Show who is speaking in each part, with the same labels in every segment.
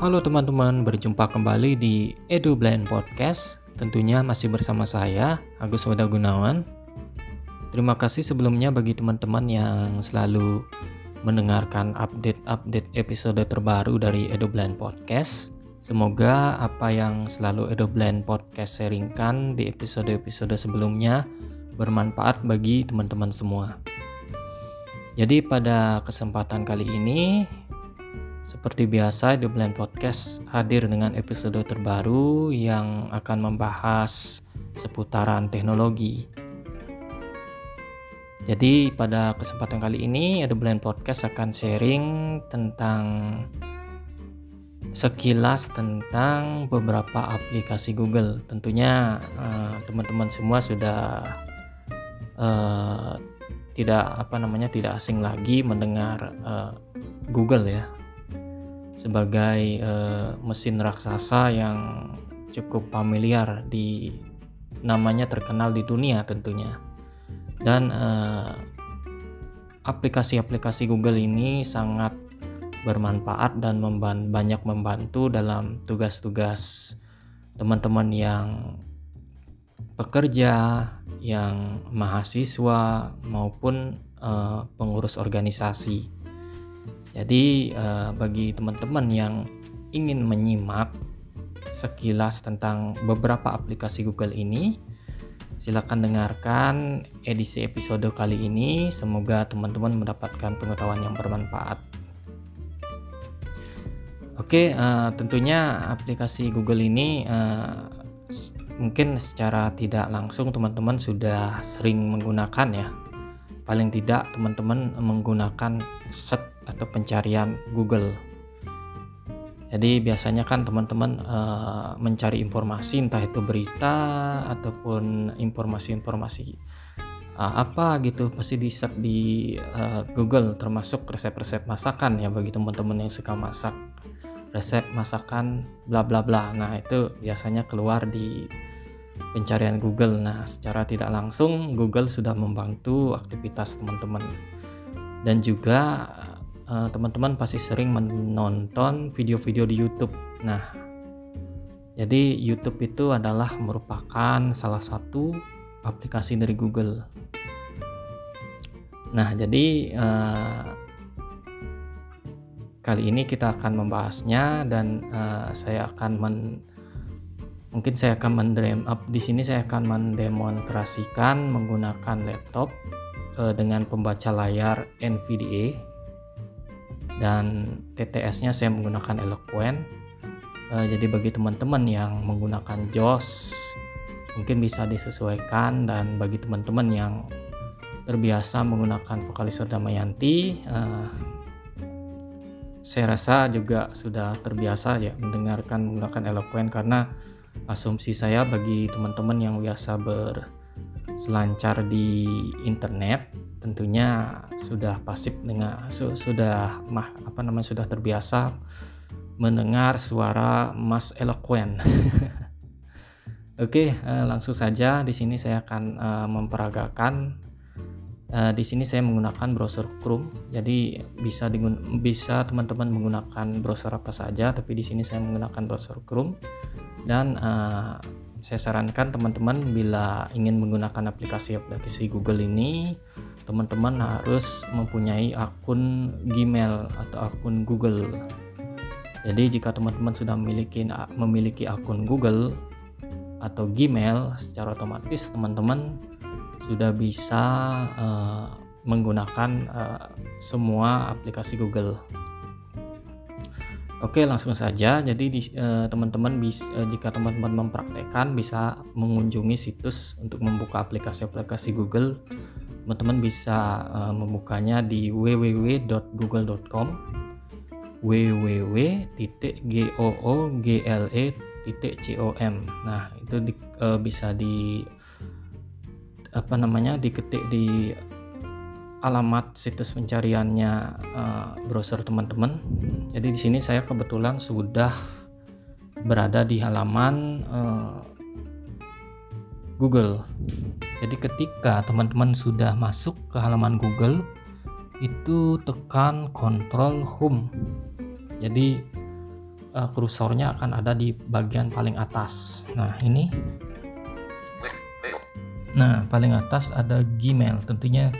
Speaker 1: Halo teman-teman, berjumpa kembali di Edu Blind Podcast. Tentunya masih bersama saya, Agus Wada Gunawan. Terima kasih sebelumnya bagi teman-teman yang selalu mendengarkan update-update episode terbaru dari Edu Blind Podcast. Semoga apa yang selalu Edu Blind Podcast sharingkan di episode-episode sebelumnya bermanfaat bagi teman-teman semua. Jadi pada kesempatan kali ini seperti biasa, The Blind Podcast hadir dengan episode terbaru yang akan membahas seputaran teknologi. Jadi pada kesempatan kali ini, The Blind Podcast akan sharing tentang sekilas tentang beberapa aplikasi Google. Tentunya eh, teman-teman uh, semua sudah uh, tidak apa namanya tidak asing lagi mendengar uh, Google ya sebagai uh, mesin raksasa yang cukup familiar di namanya terkenal di dunia tentunya dan uh, aplikasi-aplikasi Google ini sangat bermanfaat dan memban banyak membantu dalam tugas-tugas teman-teman yang pekerja, yang mahasiswa maupun uh, pengurus organisasi. Jadi uh, bagi teman-teman yang ingin menyimak sekilas tentang beberapa aplikasi Google ini, silakan dengarkan edisi episode kali ini. Semoga teman-teman mendapatkan pengetahuan yang bermanfaat. Oke, uh, tentunya aplikasi Google ini uh, mungkin secara tidak langsung teman-teman sudah sering menggunakan ya. Paling tidak teman-teman menggunakan set atau pencarian Google. Jadi biasanya kan teman-teman uh, mencari informasi entah itu berita ataupun informasi-informasi uh, apa gitu pasti di search di uh, Google termasuk resep-resep masakan ya bagi teman-teman yang suka masak resep masakan bla bla bla. Nah, itu biasanya keluar di pencarian Google. Nah, secara tidak langsung Google sudah membantu aktivitas teman-teman. Dan juga Eh, teman-teman pasti sering menonton video-video di YouTube. Nah, jadi YouTube itu adalah merupakan salah satu aplikasi dari Google. Nah, jadi uh, kali ini kita akan membahasnya dan uh, saya akan men mungkin saya akan mendem di sini saya akan mendemonstrasikan menggunakan laptop uh, dengan pembaca layar NVDA dan TTS-nya saya menggunakan Eloquent. Uh, jadi bagi teman-teman yang menggunakan JOS mungkin bisa disesuaikan. Dan bagi teman-teman yang terbiasa menggunakan vokalisor Damayanti uh, saya rasa juga sudah terbiasa ya mendengarkan menggunakan Eloquent karena asumsi saya bagi teman-teman yang biasa berselancar di internet tentunya sudah pasif dengan su, sudah mah apa namanya sudah terbiasa mendengar suara Mas Eloquent. Oke, uh, langsung saja di sini saya akan uh, memperagakan uh, di sini saya menggunakan browser Chrome. Jadi bisa bisa teman-teman menggunakan browser apa saja, tapi di sini saya menggunakan browser Chrome dan uh, saya sarankan teman-teman bila ingin menggunakan aplikasi-aplikasi Google ini teman-teman harus mempunyai akun Gmail atau akun Google. Jadi jika teman-teman sudah memiliki memiliki akun Google atau Gmail, secara otomatis teman-teman sudah bisa uh, menggunakan uh, semua aplikasi Google. Oke, langsung saja. Jadi eh, teman-teman uh, bisa uh, jika teman-teman mempraktekkan bisa mengunjungi situs untuk membuka aplikasi-aplikasi Google teman-teman bisa uh, membukanya di www.google.com www.google.com nah itu di, uh, bisa di apa namanya diketik di alamat situs pencariannya uh, browser teman-teman jadi di sini saya kebetulan sudah berada di halaman uh, Google jadi ketika teman-teman sudah masuk ke halaman Google, itu tekan Control Home. Jadi uh, kursornya akan ada di bagian paling atas. Nah, ini. Nah, paling atas ada Gmail. Tentunya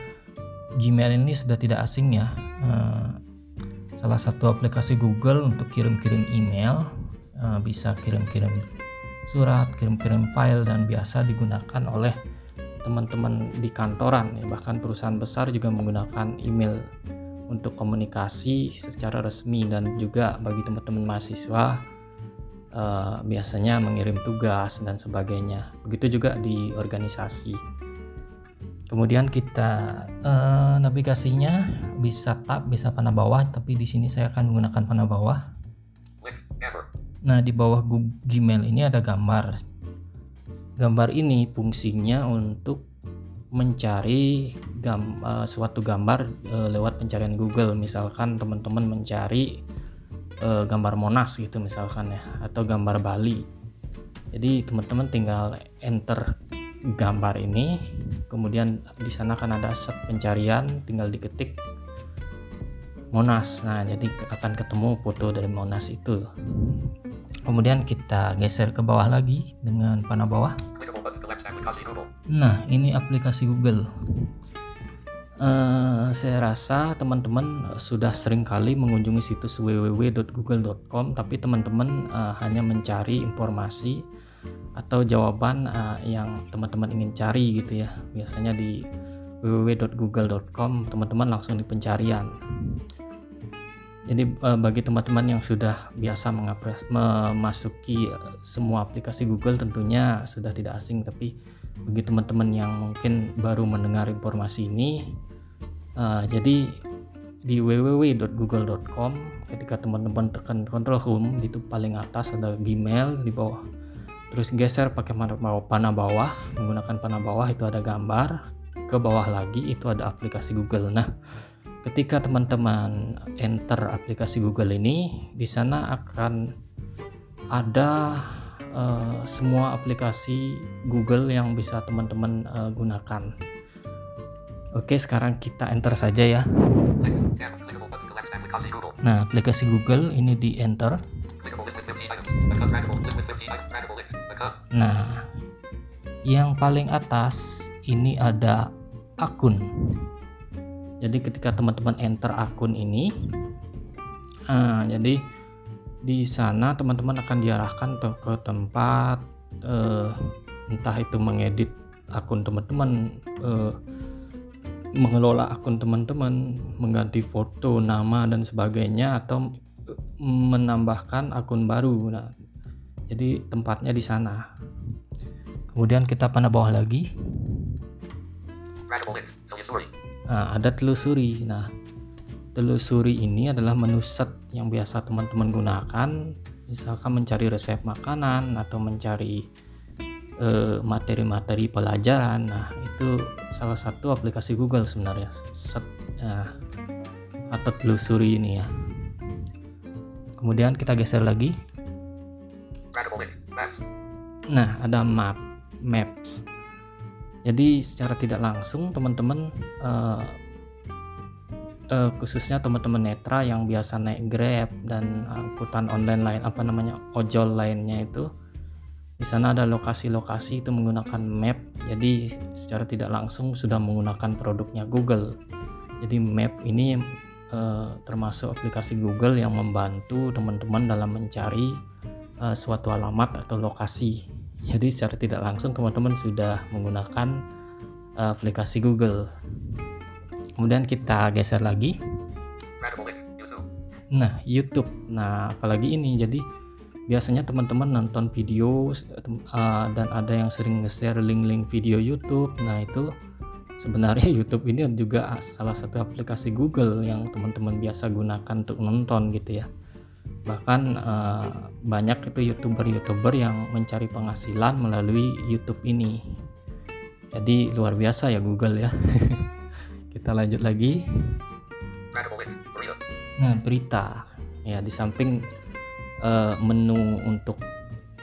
Speaker 1: Gmail ini sudah tidak asing ya. Uh, salah satu aplikasi Google untuk kirim-kirim email, uh, bisa kirim-kirim surat, kirim-kirim file dan biasa digunakan oleh teman-teman di kantoran ya bahkan perusahaan besar juga menggunakan email untuk komunikasi secara resmi dan juga bagi teman-teman mahasiswa uh, biasanya mengirim tugas dan sebagainya. Begitu juga di organisasi. Kemudian kita uh, navigasinya bisa tab, bisa panah bawah, tapi di sini saya akan menggunakan panah bawah. Nah, di bawah Gmail ini ada gambar. Gambar ini fungsinya untuk mencari gam, uh, suatu gambar uh, lewat pencarian Google misalkan teman-teman mencari uh, gambar Monas gitu misalkan ya atau gambar Bali jadi teman-teman tinggal enter gambar ini kemudian di sana akan ada set pencarian tinggal diketik Monas. Nah jadi akan ketemu foto dari Monas itu. Kemudian kita geser ke bawah lagi dengan panah bawah. Nah, ini aplikasi Google. Uh, saya rasa teman-teman sudah sering kali mengunjungi situs www.google.com, tapi teman-teman uh, hanya mencari informasi atau jawaban uh, yang teman-teman ingin cari gitu ya. Biasanya di www.google.com teman-teman langsung di pencarian. Jadi bagi teman-teman yang sudah biasa memasuki semua aplikasi Google tentunya sudah tidak asing tapi bagi teman-teman yang mungkin baru mendengar informasi ini uh, jadi di www.google.com ketika teman-teman tekan control home itu paling atas ada Gmail di bawah terus geser pakai panah bawah menggunakan panah bawah itu ada gambar ke bawah lagi itu ada aplikasi Google nah ketika teman-teman enter aplikasi Google ini di sana akan ada uh, semua aplikasi Google yang bisa teman-teman uh, gunakan. Oke, sekarang kita enter saja ya. Nah, aplikasi Google ini di enter. Nah, yang paling atas ini ada akun. Jadi ketika teman-teman enter akun ini, uh, jadi di sana teman-teman akan diarahkan ke tempat uh, entah itu mengedit akun teman-teman uh, mengelola akun teman-teman mengganti foto nama dan sebagainya atau menambahkan akun baru nah jadi tempatnya di sana. Kemudian kita panah bawah lagi. Nah, ada telusuri nah telusuri ini adalah menu set yang biasa teman-teman gunakan. Misalkan mencari resep makanan atau mencari eh, materi-materi uh, pelajaran. Nah itu salah satu aplikasi Google sebenarnya set nah, atau telusuri ini ya. Kemudian kita geser lagi nah ada map maps. Jadi secara tidak langsung teman-teman uh, uh, khususnya teman-teman netra yang biasa naik Grab dan angkutan online lain apa namanya ojol lainnya itu di sana ada lokasi-lokasi itu menggunakan map. Jadi secara tidak langsung sudah menggunakan produknya Google. Jadi map ini uh, termasuk aplikasi Google yang membantu teman-teman dalam mencari uh, suatu alamat atau lokasi jadi secara tidak langsung teman-teman sudah menggunakan uh, aplikasi Google. Kemudian kita geser lagi. Nah YouTube. Nah apalagi ini. Jadi biasanya teman-teman nonton video uh, dan ada yang sering nge-share link-link video YouTube. Nah itu sebenarnya YouTube ini juga salah satu aplikasi Google yang teman-teman biasa gunakan untuk nonton gitu ya bahkan uh, banyak itu youtuber-youtuber yang mencari penghasilan melalui YouTube ini. Jadi luar biasa ya Google ya. Kita lanjut lagi. Nah berita. Ya di samping uh, menu untuk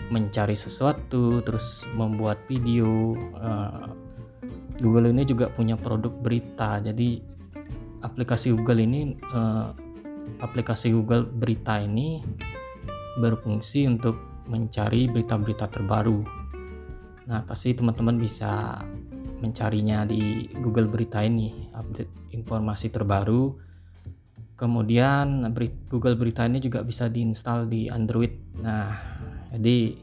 Speaker 1: mencari sesuatu terus membuat video uh, Google ini juga punya produk berita. Jadi aplikasi Google ini uh, aplikasi Google berita ini berfungsi untuk mencari berita-berita terbaru. Nah, pasti teman-teman bisa mencarinya di Google Berita ini, update informasi terbaru. Kemudian Google Berita ini juga bisa diinstal di Android. Nah, jadi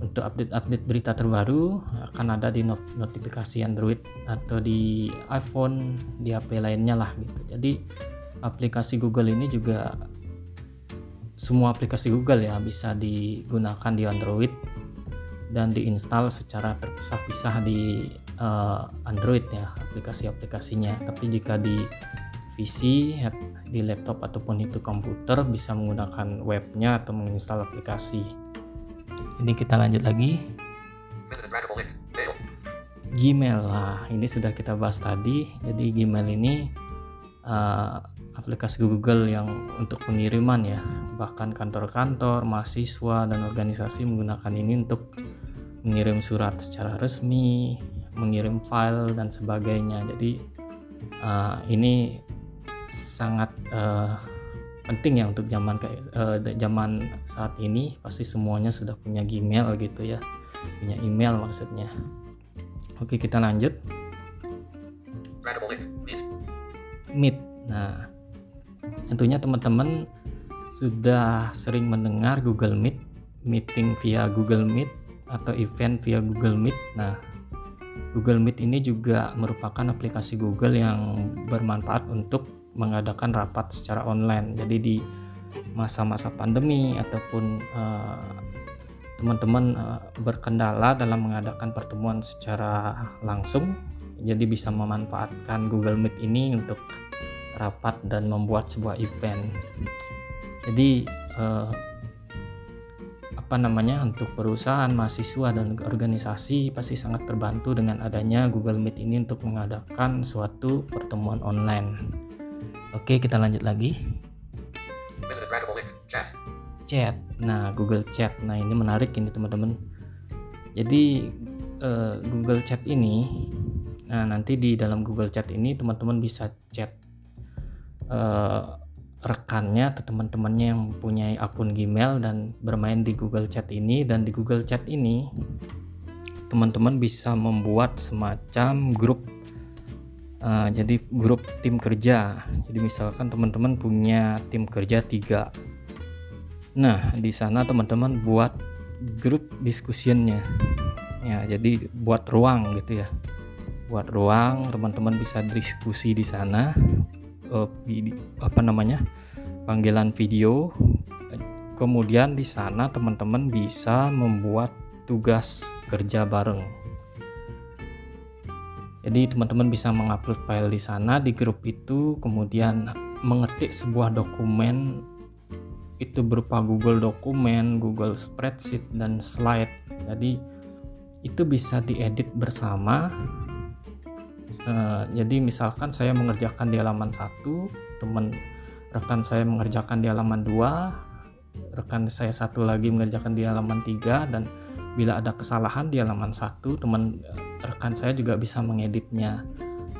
Speaker 1: untuk update-update berita terbaru akan ada di notifikasi Android atau di iPhone, di HP lainnya lah gitu. Jadi aplikasi Google ini juga semua aplikasi Google ya bisa digunakan di Android dan diinstal secara terpisah-pisah di uh, Android ya aplikasi-aplikasinya. Tapi jika di PC di laptop ataupun itu komputer bisa menggunakan webnya atau menginstal aplikasi. Ini kita lanjut lagi. Gmail. Lah ini sudah kita bahas tadi. Jadi Gmail ini uh, aplikasi Google yang untuk pengiriman ya bahkan kantor-kantor mahasiswa dan organisasi menggunakan ini untuk mengirim surat secara resmi, mengirim file dan sebagainya. Jadi uh, ini sangat uh, penting ya untuk zaman kayak uh, zaman saat ini pasti semuanya sudah punya Gmail gitu ya, punya email maksudnya. Oke kita lanjut. Meet. Nah, tentunya teman-teman sudah sering mendengar Google Meet, meeting via Google Meet atau event via Google Meet. Nah, Google Meet ini juga merupakan aplikasi Google yang bermanfaat untuk mengadakan rapat secara online. Jadi di masa-masa pandemi ataupun uh, teman-teman uh, berkendala dalam mengadakan pertemuan secara langsung, jadi bisa memanfaatkan Google Meet ini untuk rapat dan membuat sebuah event. Jadi uh, apa namanya untuk perusahaan, mahasiswa dan organisasi pasti sangat terbantu dengan adanya Google Meet ini untuk mengadakan suatu pertemuan online. Oke, kita lanjut lagi. Chat. Nah, Google Chat. Nah, ini menarik ini teman-teman. Jadi uh, Google Chat ini nah nanti di dalam Google Chat ini teman-teman bisa chat uh, rekannya atau teman-temannya yang mempunyai akun Gmail dan bermain di Google Chat ini. Dan di Google Chat ini teman-teman bisa membuat semacam grup uh, jadi grup tim kerja. Jadi misalkan teman-teman punya tim kerja tiga. Nah di sana teman-teman buat grup discussionnya ya jadi buat ruang gitu ya. Buat ruang teman-teman bisa diskusi di sana uh, video, apa namanya panggilan video. Kemudian di sana teman-teman bisa membuat tugas kerja bareng. Jadi teman-teman bisa mengupload file di sana di grup itu kemudian mengetik sebuah dokumen. Itu berupa Google dokumen, Google spreadsheet dan slide. Jadi itu bisa diedit bersama Uh, jadi misalkan saya mengerjakan di halaman satu, teman rekan saya mengerjakan di halaman dua, rekan saya satu lagi mengerjakan di halaman tiga dan bila ada kesalahan di halaman satu, teman rekan saya juga bisa mengeditnya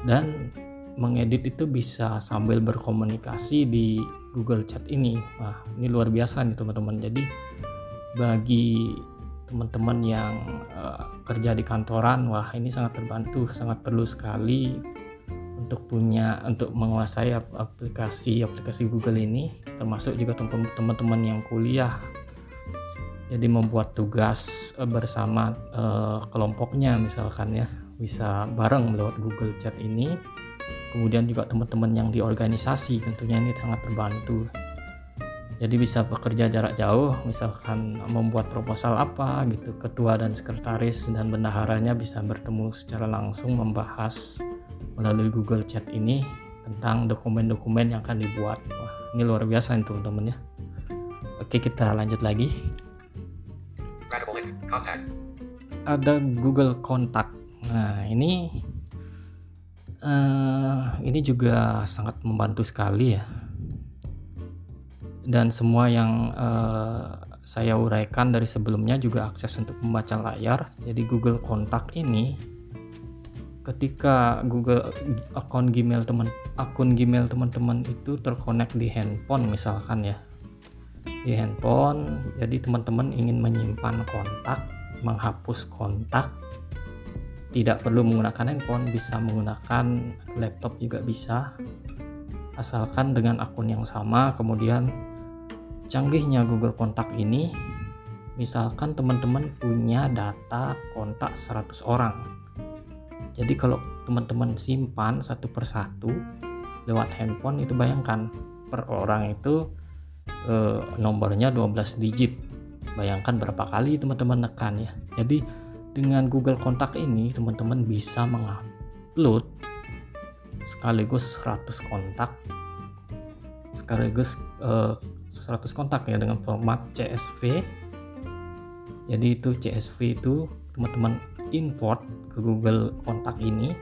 Speaker 1: dan mengedit itu bisa sambil berkomunikasi di Google Chat ini. Wah, ini luar biasa nih teman-teman. Jadi bagi teman-teman yang uh, kerja di kantoran wah ini sangat terbantu sangat perlu sekali untuk punya untuk menguasai aplikasi aplikasi Google ini termasuk juga teman-teman yang kuliah. Jadi membuat tugas uh, bersama uh, kelompoknya misalkan ya bisa bareng lewat Google Chat ini. Kemudian juga teman-teman yang di organisasi tentunya ini sangat terbantu jadi bisa bekerja jarak jauh misalkan membuat proposal apa gitu ketua dan sekretaris dan bendaharanya bisa bertemu secara langsung membahas melalui Google Chat ini tentang dokumen-dokumen yang akan dibuat. Wah ini luar biasa nih teman-teman ya. Oke kita lanjut lagi. Ada Google Kontak nah ini uh, ini juga sangat membantu sekali ya dan semua yang uh, saya uraikan dari sebelumnya juga akses untuk membaca layar. Jadi Google Kontak ini ketika Google akun Gmail teman akun Gmail teman-teman itu terkonek di handphone misalkan ya. di handphone jadi teman-teman ingin menyimpan kontak menghapus kontak tidak perlu menggunakan handphone bisa menggunakan laptop juga bisa asalkan dengan akun yang sama kemudian canggihnya Google Kontak ini misalkan teman-teman punya data kontak 100 orang. Jadi kalau teman-teman simpan satu persatu lewat handphone itu bayangkan per orang itu eh, nomornya 12 digit. Bayangkan berapa kali teman-teman nekan ya. Jadi dengan Google Kontak ini teman-teman bisa mengupload sekaligus 100 kontak sekaligus eh, 100 kontak ya dengan format CSV jadi itu CSV itu teman-teman import ke Google Kontak ini.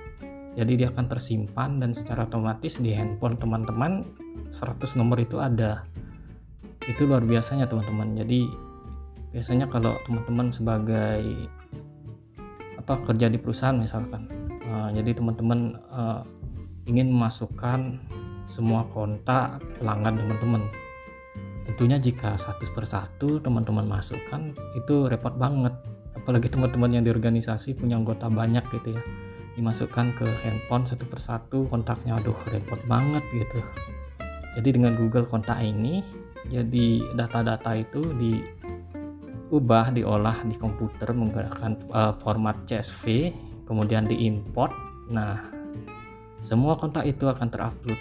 Speaker 1: Jadi dia akan tersimpan dan secara otomatis di handphone teman-teman 100 nomor itu ada. Itu luar biasanya teman-teman. Jadi biasanya kalau teman-teman sebagai apa kerja di perusahaan misalkan uh, jadi teman-teman uh, ingin memasukkan semua kontak pelanggan teman-teman tentunya jika satu persatu teman-teman masukkan itu repot banget. Apalagi teman-teman yang di organisasi punya anggota banyak gitu ya. Dimasukkan ke handphone satu persatu kontaknya aduh repot banget gitu. Jadi dengan Google kontak ini jadi data-data itu diubah diolah di komputer menggunakan uh, format CSV kemudian diimport nah semua kontak itu akan terupload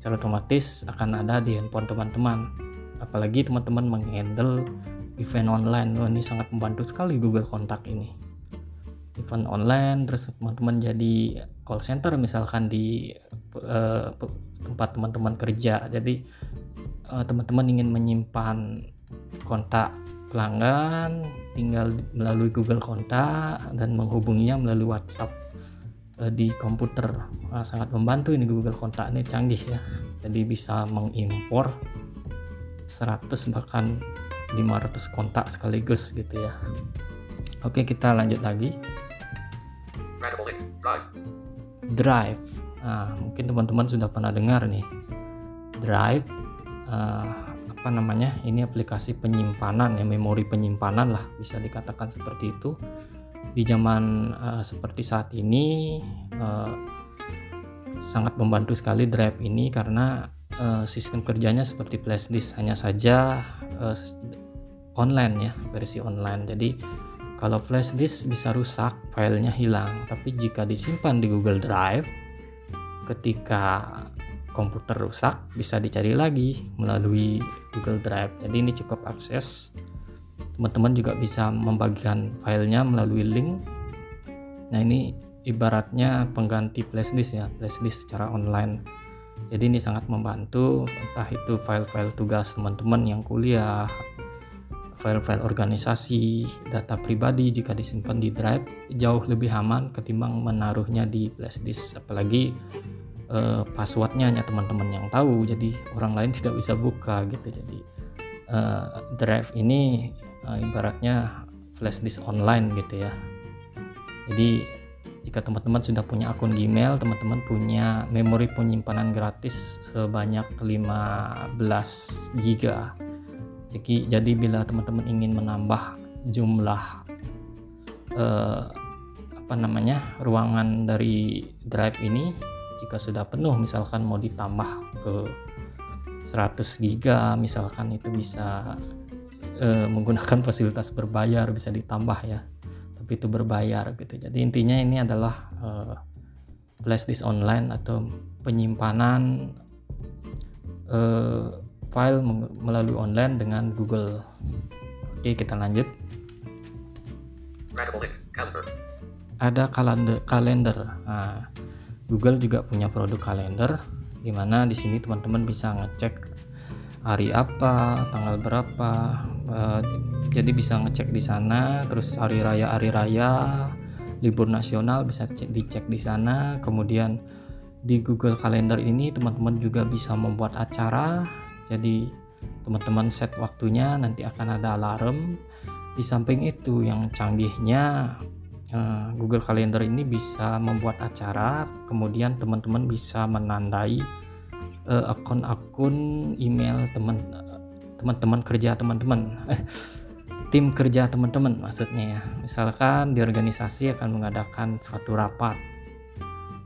Speaker 1: secara otomatis akan ada di handphone teman-teman. Apalagi teman-teman menghandle event online. Wah, ini sangat membantu sekali Google Kontak ini. Event online terus teman-teman jadi call center misalkan di uh, tempat teman-teman kerja. Jadi uh, teman-teman ingin menyimpan kontak pelanggan tinggal melalui Google Kontak dan menghubunginya melalui WhatsApp di komputer. Uh, sangat membantu ini Google Kontak ini canggih ya. Jadi bisa mengimpor 100 bahkan 500 kontak sekaligus gitu ya. Oke kita lanjut lagi. Drive. Nah, mungkin teman-teman sudah pernah dengar nih. Drive uh, apa namanya? Ini aplikasi penyimpanan ya memori penyimpanan lah bisa dikatakan seperti itu di zaman uh, seperti saat ini uh, sangat membantu sekali drive ini karena uh, sistem kerjanya seperti flash disk hanya saja uh, online ya versi online. Jadi kalau flash disk bisa rusak filenya hilang. Tapi jika disimpan di Google Drive ketika komputer rusak bisa dicari lagi melalui Google Drive. Jadi ini cukup akses teman-teman juga bisa membagikan filenya melalui link. Nah ini ibaratnya pengganti flash disk ya flash disk secara online. Jadi ini sangat membantu entah itu file-file tugas teman-teman yang kuliah file-file organisasi data pribadi jika disimpan di drive jauh lebih aman ketimbang menaruhnya di flash disk apalagi uh, passwordnya hanya teman-teman yang tahu jadi orang lain tidak bisa buka gitu. Jadi uh, drive ini uh, ibaratnya flash disk online gitu ya. Jadi jika teman-teman sudah punya akun Gmail teman-teman punya memori penyimpanan gratis sebanyak 15 GB jadi jadi bila teman-teman ingin menambah jumlah uh, apa namanya ruangan dari drive ini jika sudah penuh misalkan mau ditambah ke 100 giga misalkan itu bisa e, menggunakan fasilitas berbayar bisa ditambah ya. Tapi itu berbayar gitu. Jadi intinya ini adalah e, flash disk online atau penyimpanan e, file melalui online dengan Google. Oke kita lanjut. Ada kalender kalender. Nah, Google juga punya produk kalender di mana di sini teman-teman bisa ngecek hari apa, tanggal berapa. Uh, jadi bisa ngecek di sana, terus hari raya hari raya, libur nasional bisa cek, dicek di sana. Kemudian di Google Calendar ini teman-teman juga bisa membuat acara. Jadi teman-teman set waktunya nanti akan ada alarm. Di samping itu yang canggihnya Eh, Google Calendar ini bisa membuat acara, kemudian teman-teman bisa menandai eh, akun-akun email teman teman-teman kerja teman-teman. Tim kerja teman-teman maksudnya ya. Misalkan di organisasi akan mengadakan suatu rapat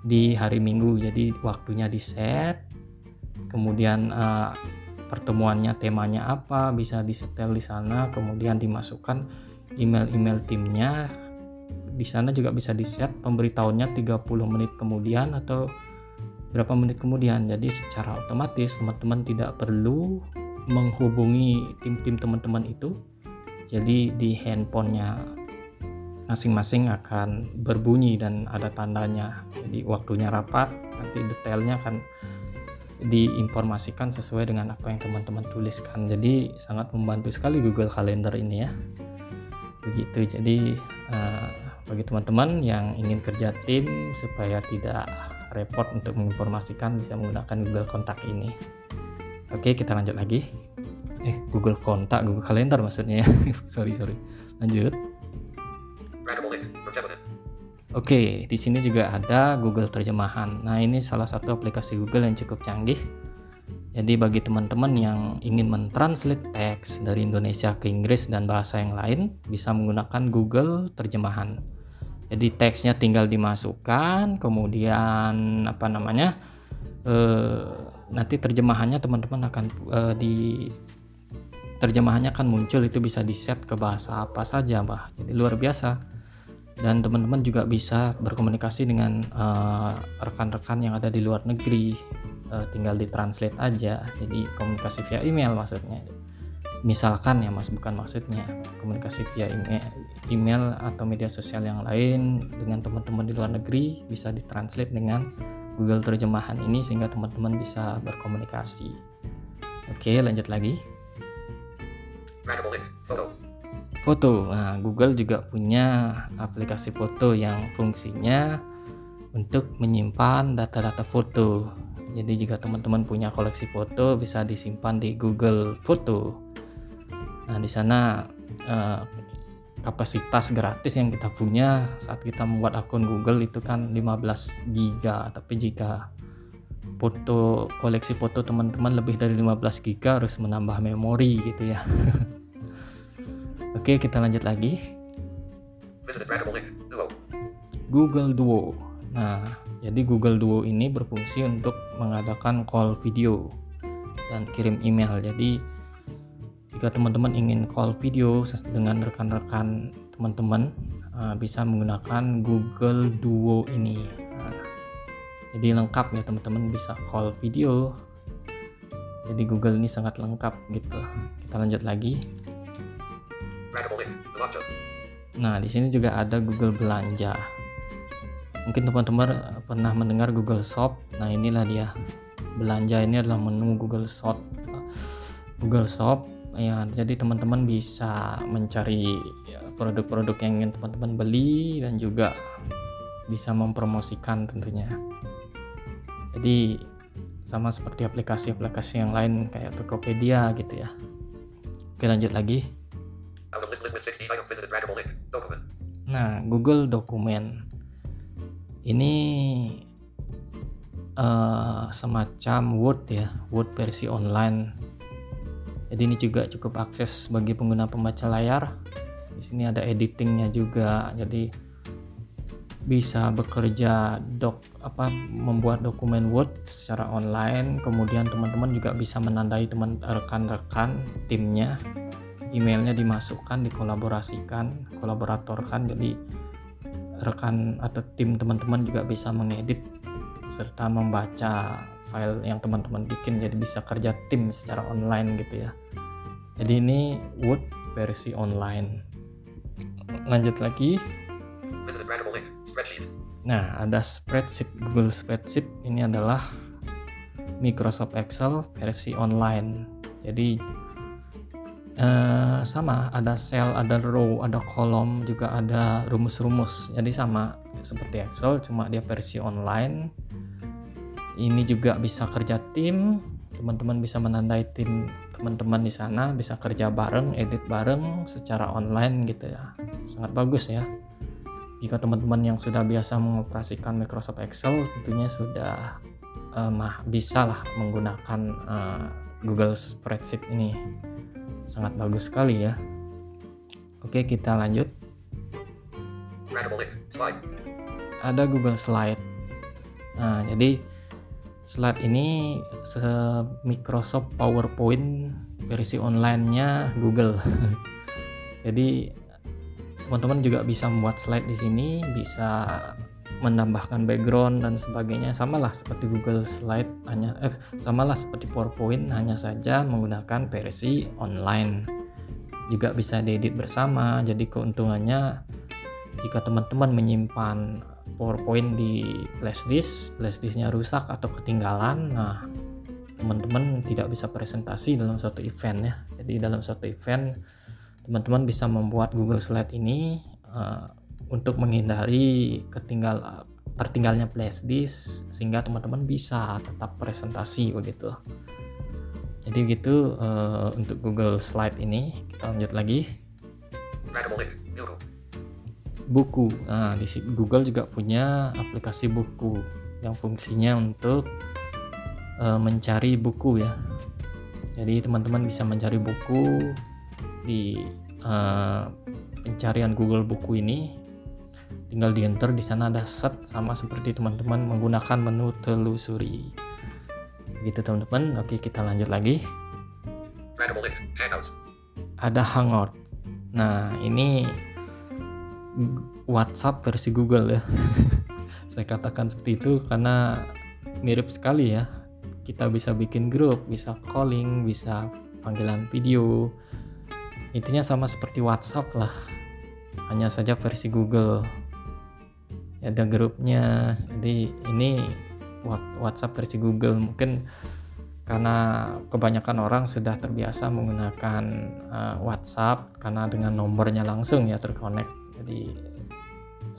Speaker 1: di hari minggu. Jadi waktunya di set kemudian uh, pertemuannya temanya apa bisa disetel di sana kemudian dimasukkan email-email timnya. Di sana juga bisa di set pemberitahuannya 30 menit kemudian atau berapa menit kemudian. Jadi secara otomatis teman-teman tidak perlu menghubungi tim-tim teman-teman itu. Jadi di handphonenya masing-masing akan berbunyi dan ada tandanya. Jadi waktunya rapat nanti detailnya akan diinformasikan sesuai dengan apa yang teman-teman tuliskan. Jadi sangat membantu sekali Google Calendar ini ya. Begitu. Jadi uh, bagi teman-teman yang ingin kerja tim supaya tidak repot untuk menginformasikan bisa menggunakan Google Kontak ini oke kita lanjut lagi eh Google Kontak Google Kalender maksudnya ya sorry sorry lanjut Oke, di sini juga ada Google Terjemahan. Nah, ini salah satu aplikasi Google yang cukup canggih. Jadi bagi teman-teman yang ingin mentranslate teks dari Indonesia ke Inggris dan bahasa yang lain, bisa menggunakan Google Terjemahan. Jadi teksnya tinggal dimasukkan, kemudian apa namanya, eh, nanti terjemahannya teman-teman akan eh, di terjemahannya akan muncul itu bisa di set ke bahasa apa saja bah jadi luar biasa. Dan teman-teman juga bisa berkomunikasi dengan eh, rekan-rekan uh, yang ada di luar negeri. Uh, tinggal ditranslate aja. Jadi komunikasi via email maksudnya misalkan ya mas bukan maksudnya komunikasi via email, email atau media sosial yang lain dengan teman-teman di luar negeri bisa ditranslate dengan Google terjemahan ini sehingga teman-teman bisa berkomunikasi oke lanjut lagi Foto. Nah, Google juga punya aplikasi foto yang fungsinya untuk menyimpan data-data foto. Jadi jika teman-teman punya koleksi foto bisa disimpan di Google Foto. Nah, di sana eh, kapasitas gratis yang kita punya saat kita membuat akun Google itu kan 15 GB, tapi jika foto koleksi foto teman-teman lebih dari 15 GB harus menambah memori gitu ya. Oke kita lanjut lagi. Google Duo. Nah jadi Google Duo ini berfungsi untuk mengadakan call video dan kirim email. Jadi jika teman-teman ingin call video dengan rekan-rekan teman-teman uh, bisa menggunakan Google Duo ini. Jadi lengkap ya teman-teman bisa call video. Jadi Google ini sangat lengkap gitu. Kita lanjut lagi. Nah di sini juga ada Google belanja. Mungkin teman-teman pernah mendengar Google Shop? Nah inilah dia. Belanja ini adalah menu Google Shop. Google Shop ya jadi teman-teman bisa mencari produk-produk yang ingin teman-teman beli dan juga bisa mempromosikan tentunya. Jadi sama seperti aplikasi-aplikasi yang lain kayak Tokopedia gitu ya. Oke lanjut lagi. Nah Google Dokumen ini uh, semacam Word ya Word versi online jadi ini juga cukup akses bagi pengguna pembaca layar. Di sini ada editingnya juga. Jadi bisa bekerja dok apa membuat dokumen Word secara online. Kemudian teman-teman juga bisa menandai teman rekan-rekan timnya. Emailnya dimasukkan dikolaborasikan kolaboratorkan. Jadi rekan atau tim teman-teman juga bisa mengedit serta membaca file yang teman-teman bikin. Jadi bisa kerja tim secara online gitu ya jadi ini Word versi online lanjut lagi Nah, ada spreadsheet Google Spreadsheet ini adalah Microsoft Excel versi online. Jadi eh, sama, ada cell, ada row, ada kolom, juga ada rumus-rumus. Jadi sama seperti Excel, cuma dia versi online. Ini juga bisa kerja tim, teman-teman bisa menandai tim teman-teman di sana, bisa kerja bareng, edit bareng secara online gitu ya. Sangat bagus ya. Jika teman-teman yang sudah biasa mengoperasikan Microsoft Excel tentunya sudah uh, mah bisa lah menggunakan uh, Google Spreadsheet ini. Sangat bagus sekali ya. Oke kita lanjut. Ada Google Slide. Nah jadi slide ini Microsoft PowerPoint versi onlinenya Google. Jadi teman-teman juga bisa membuat slide di sini bisa menambahkan background dan sebagainya. Samalah seperti Google Slide hanya eh samalah seperti PowerPoint hanya saja menggunakan versi online. Juga bisa diedit bersama jadi keuntungannya jika teman-teman menyimpan PowerPoint di flashdisk flashdisknya rusak atau ketinggalan. Nah teman-teman tidak bisa presentasi dalam satu event ya. Jadi dalam satu event teman-teman bisa membuat Google Slide ini uh, untuk menghindari ketinggal tertinggalnya flashdisk sehingga teman-teman bisa tetap presentasi begitu. Jadi gitu uh, untuk Google Slide ini. Kita lanjut lagi buku. Nah di Google juga punya aplikasi buku yang fungsinya untuk uh, mencari buku ya. Jadi teman-teman bisa mencari buku di uh, pencarian Google buku ini. Tinggal di enter di sana ada set sama seperti teman-teman menggunakan menu telusuri. Gitu teman-teman. Oke kita lanjut lagi. Ada Hangout. Nah ini WhatsApp versi Google ya. Saya katakan seperti itu karena mirip sekali ya. Kita bisa bikin grup bisa calling bisa panggilan video. Intinya sama seperti WhatsApp lah. Hanya saja versi Google. Ada grupnya. Jadi ini WhatsApp versi Google. Mungkin karena kebanyakan orang sudah terbiasa menggunakan uh, WhatsApp karena dengan nomornya langsung ya terkonek jadi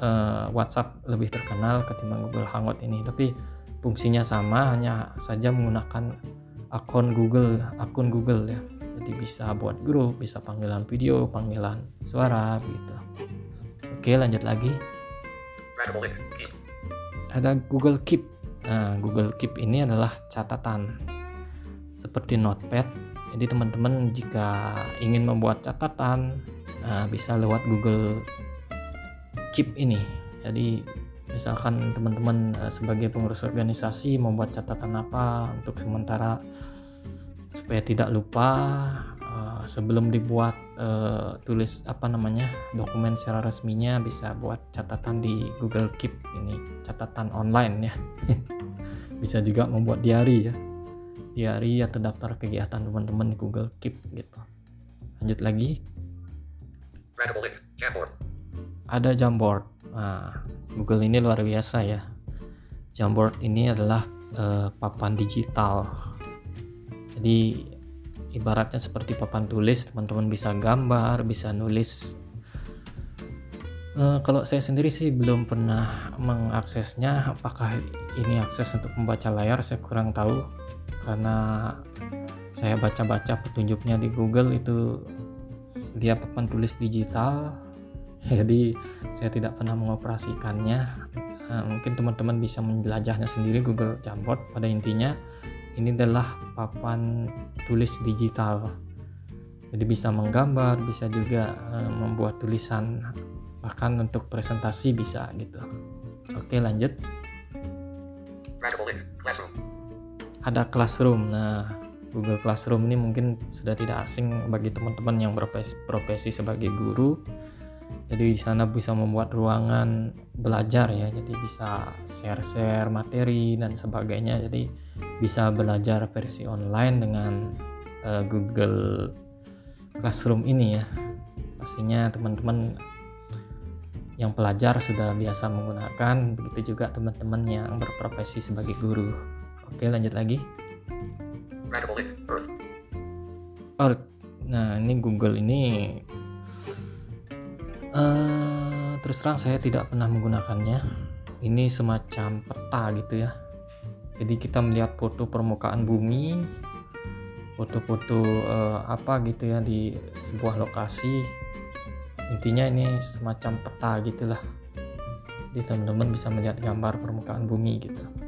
Speaker 1: uh, WhatsApp lebih terkenal ketimbang Google Hangout ini. Tapi fungsinya sama hanya saja menggunakan akun Google akun Google ya. Jadi bisa buat grup bisa panggilan video panggilan suara gitu. Oke lanjut lagi. Ada Google Keep. Nah, Google Keep ini adalah catatan seperti Notepad. Jadi teman-teman jika ingin membuat catatan nah, bisa lewat Google Keep ini. Jadi misalkan teman-teman uh, sebagai pengurus organisasi membuat catatan apa untuk sementara supaya tidak lupa uh, sebelum dibuat uh, tulis apa namanya dokumen secara resminya bisa buat catatan di Google Keep ini catatan online ya. Bisa juga membuat diary ya. Diary atau daftar kegiatan teman-teman di Google Keep gitu. Lanjut lagi ada Jamboard nah, Google ini luar biasa ya. Jamboard ini adalah uh, papan digital. Jadi ibaratnya seperti papan tulis teman-teman bisa gambar bisa nulis. Uh, kalau saya sendiri sih belum pernah mengaksesnya. Apakah ini akses untuk membaca layar? Saya kurang tahu. Karena saya baca-baca petunjuknya di Google itu dia papan tulis digital. Jadi saya tidak pernah mengoperasikannya. Uh, mungkin teman-teman bisa menjelajahnya sendiri Google Jamboard pada intinya. Ini adalah papan tulis digital. Jadi bisa menggambar bisa juga uh, membuat tulisan. Bahkan untuk presentasi bisa gitu. Oke lanjut. Ada classroom. Nah Google Classroom ini mungkin sudah tidak asing bagi teman-teman yang berprofesi sebagai guru. Jadi di sana bisa membuat ruangan belajar ya. Jadi bisa share-share materi dan sebagainya. Jadi bisa belajar versi online dengan uh, Google Classroom ini ya. Pastinya teman-teman yang pelajar sudah biasa menggunakan. Begitu juga teman-teman yang berprofesi sebagai guru. Oke lanjut lagi Earth nah ini Google ini uh, terus terang saya tidak pernah menggunakannya. Ini semacam peta gitu ya. Jadi kita melihat foto permukaan bumi foto-foto uh, apa gitu ya di sebuah lokasi. Intinya ini semacam peta gitulah. Jadi teman-teman bisa melihat gambar permukaan bumi gitu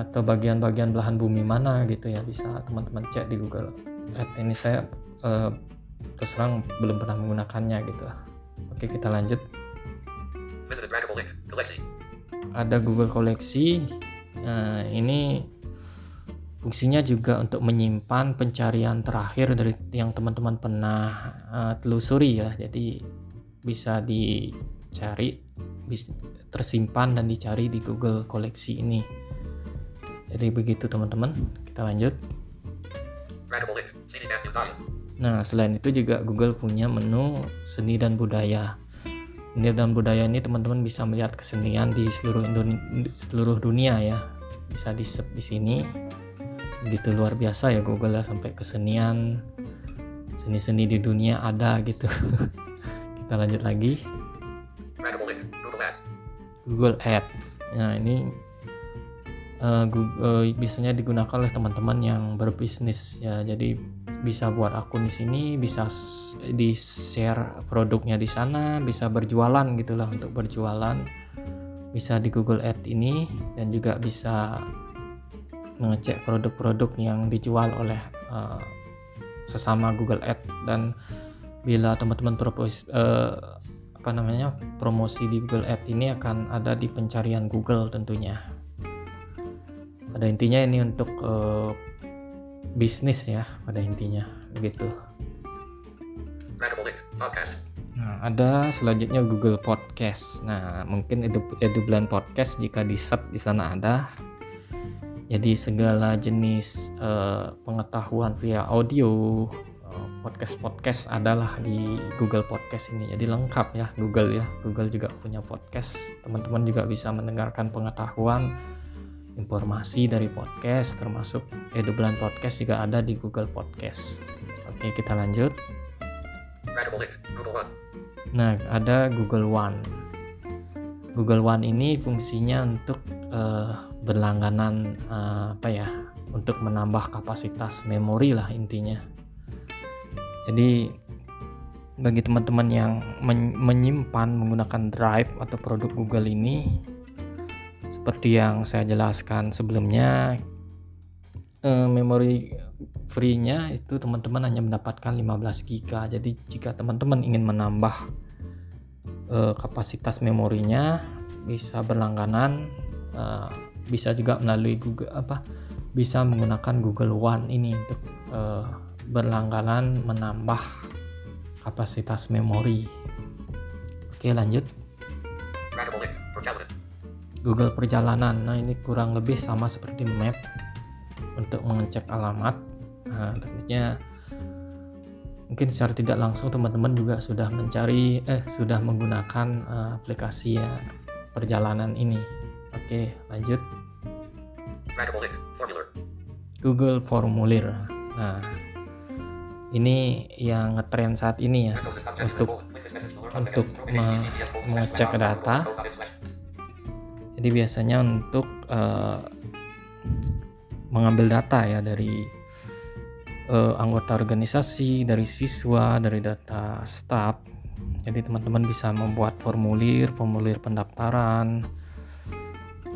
Speaker 1: atau bagian-bagian belahan bumi mana gitu ya bisa teman-teman cek di Google Earth. Ini saya uh, terus terang belum pernah menggunakannya gitu. Oke kita lanjut. Ada Google koleksi nah, ini fungsinya juga untuk menyimpan pencarian terakhir dari yang teman-teman pernah uh, telusuri ya. Jadi bisa dicari bisa tersimpan dan dicari di Google koleksi ini jadi begitu teman-teman. Kita lanjut. Nah selain itu juga Google punya menu seni dan budaya. Seni dan budaya ini teman-teman bisa melihat kesenian di seluruh Indonesia, seluruh dunia ya. Bisa di di sini. Gitu luar biasa ya Google ya sampai kesenian seni-seni di dunia ada gitu. Kita lanjut lagi. Google Ads. Nah ini Google, uh, biasanya digunakan oleh teman-teman yang berbisnis ya. Jadi bisa buat akun di sini bisa di share produknya di sana bisa berjualan gitulah untuk berjualan. Bisa di Google Ads ini dan juga bisa mengecek produk-produk yang dijual oleh uh, sesama Google Ads dan bila teman-teman propose uh, apa namanya promosi di Google Ads ini akan ada di pencarian Google tentunya. Pada intinya ini untuk uh, bisnis ya pada intinya begitu. Nah, ada selanjutnya Google Podcast. Nah, mungkin Edu, Edublan Podcast jika di set di sana ada. Jadi segala jenis uh, pengetahuan via audio uh, podcast podcast adalah di Google Podcast ini. Jadi lengkap ya Google ya. Google juga punya podcast. Teman-teman juga bisa mendengarkan pengetahuan informasi dari podcast termasuk Edublan Podcast juga ada di Google Podcast. Oke kita lanjut. Nah ada Google One. Google One ini fungsinya untuk uh, berlangganan uh, apa ya untuk menambah kapasitas memori lah intinya. Jadi bagi teman-teman yang men menyimpan menggunakan drive atau produk Google ini seperti yang saya jelaskan sebelumnya uh, memori free-nya itu teman-teman hanya mendapatkan 15 GB jadi jika teman-teman ingin menambah uh, kapasitas memorinya bisa berlangganan uh, bisa juga melalui Google apa bisa menggunakan Google One ini untuk uh, berlangganan menambah kapasitas memori. Oke lanjut. Google Perjalanan. Nah ini kurang lebih sama seperti Map untuk mengecek alamat. Nah, tentunya mungkin secara tidak langsung teman-teman juga sudah mencari eh sudah menggunakan uh, aplikasi ya perjalanan ini. Oke lanjut. Google Formulir. Nah, ini yang ngetrend saat ini ya untuk untuk me mengecek data. Jadi biasanya untuk uh, mengambil data ya dari uh, anggota organisasi, dari siswa, dari data staff. Jadi teman-teman bisa membuat formulir, formulir pendaftaran,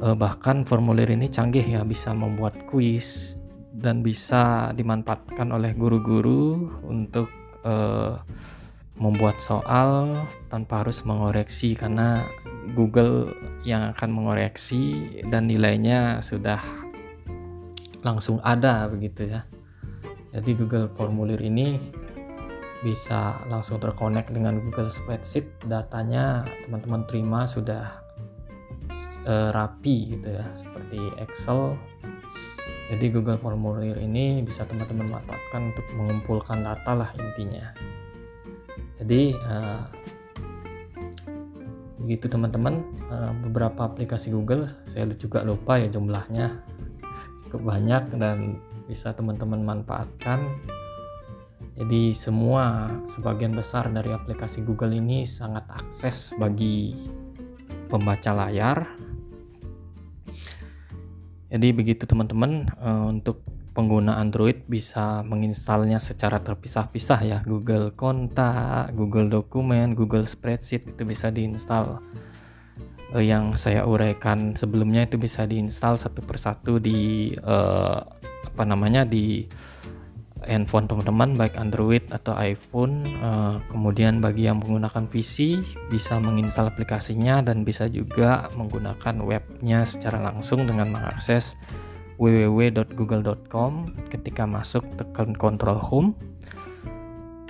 Speaker 1: uh, bahkan formulir ini canggih ya bisa membuat kuis dan bisa dimanfaatkan oleh guru-guru untuk uh, membuat soal tanpa harus mengoreksi karena Google yang akan mengoreksi dan nilainya sudah langsung ada begitu ya. Jadi Google Formulir ini bisa langsung terkonek dengan Google Spreadsheet. Datanya teman-teman terima sudah uh, rapi gitu ya seperti Excel. Jadi Google Formulir ini bisa teman-teman manfaatkan untuk mengumpulkan data lah intinya. Jadi uh, begitu teman-teman. Uh, beberapa aplikasi Google saya juga lupa ya jumlahnya. Cukup banyak dan bisa teman-teman manfaatkan. Jadi semua sebagian besar dari aplikasi Google ini sangat akses bagi pembaca layar. Jadi begitu teman-teman. Uh, untuk pengguna Android bisa menginstalnya secara terpisah-pisah ya Google Kontak, Google Dokumen, Google Spreadsheet itu bisa diinstal. Uh, yang saya uraikan sebelumnya itu bisa diinstal satu persatu di uh, apa namanya di handphone teman-teman baik Android atau iPhone uh, kemudian bagi yang menggunakan PC bisa menginstal aplikasinya dan bisa juga menggunakan webnya secara langsung dengan mengakses www.google.com ketika masuk tekan control home.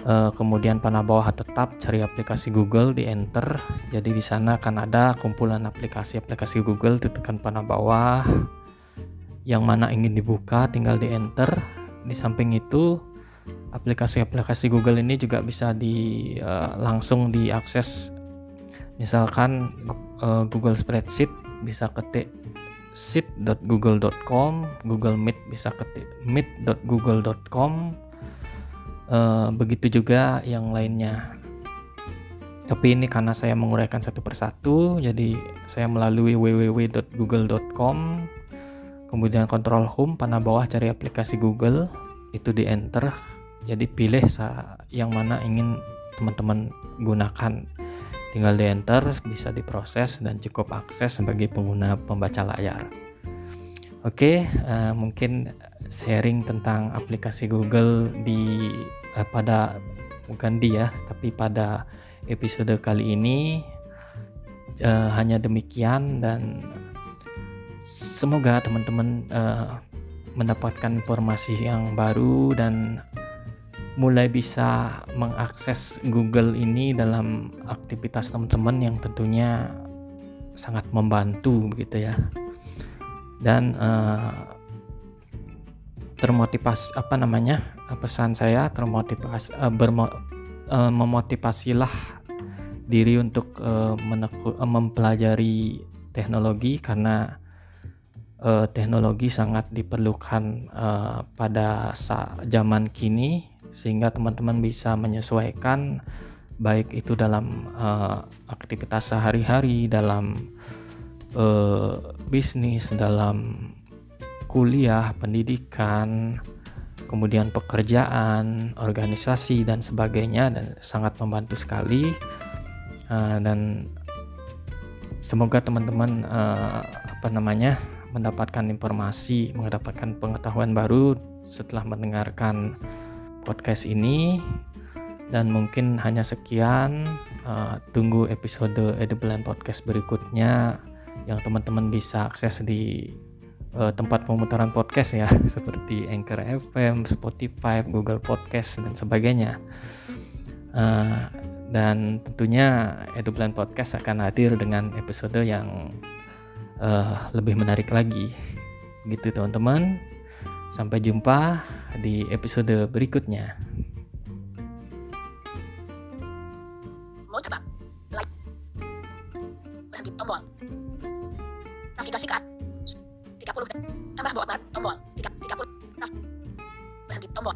Speaker 1: Uh, kemudian panah bawah tetap cari aplikasi Google di enter. Jadi di sana akan ada kumpulan aplikasi-aplikasi Google ditekan panah bawah. Yang mana ingin dibuka tinggal di enter. Di samping itu aplikasi-aplikasi Google ini juga bisa di uh, langsung diakses. Misalkan uh, Google Spreadsheet bisa ketik sheet.google.com Google Meet bisa ketik meet.google.com uh, begitu juga yang lainnya. Tapi ini karena saya menguraikan satu persatu jadi saya melalui www.google.com kemudian kontrol home panah bawah cari aplikasi Google itu di enter jadi pilih yang mana ingin teman-teman gunakan tinggal di enter bisa diproses dan cukup akses sebagai pengguna pembaca layar. Oke uh, mungkin sharing tentang aplikasi Google di uh, pada bukan dia tapi pada episode kali ini uh, hanya demikian dan semoga teman-teman uh, mendapatkan informasi yang baru dan mulai bisa mengakses Google ini dalam aktivitas teman-teman yang tentunya sangat membantu begitu ya. Dan uh, termotivasi apa namanya pesan saya termotivasi uh, bermo, uh, memotivasilah diri untuk uh, meneku, uh, mempelajari teknologi karena uh, teknologi sangat diperlukan uh, pada zaman kini sehingga teman-teman bisa menyesuaikan baik itu dalam uh, aktivitas sehari-hari dalam uh, bisnis dalam kuliah pendidikan kemudian pekerjaan organisasi dan sebagainya dan sangat membantu sekali. Uh, dan semoga teman-teman uh, apa namanya mendapatkan informasi, mendapatkan pengetahuan baru setelah mendengarkan podcast ini. Dan mungkin hanya sekian. Uh, tunggu episode Edible Podcast berikutnya yang teman-teman bisa akses di uh, tempat pemutaran podcast ya, seperti Anchor FM, Spotify, Google Podcast dan sebagainya. Uh, dan tentunya Eduplan Podcast akan hadir dengan episode yang uh, lebih menarik lagi. Gitu teman-teman. Sampai jumpa di episode berikutnya. Tombol. Navigasi ke 30 tambah bawa tombol. 30 berhenti tombol.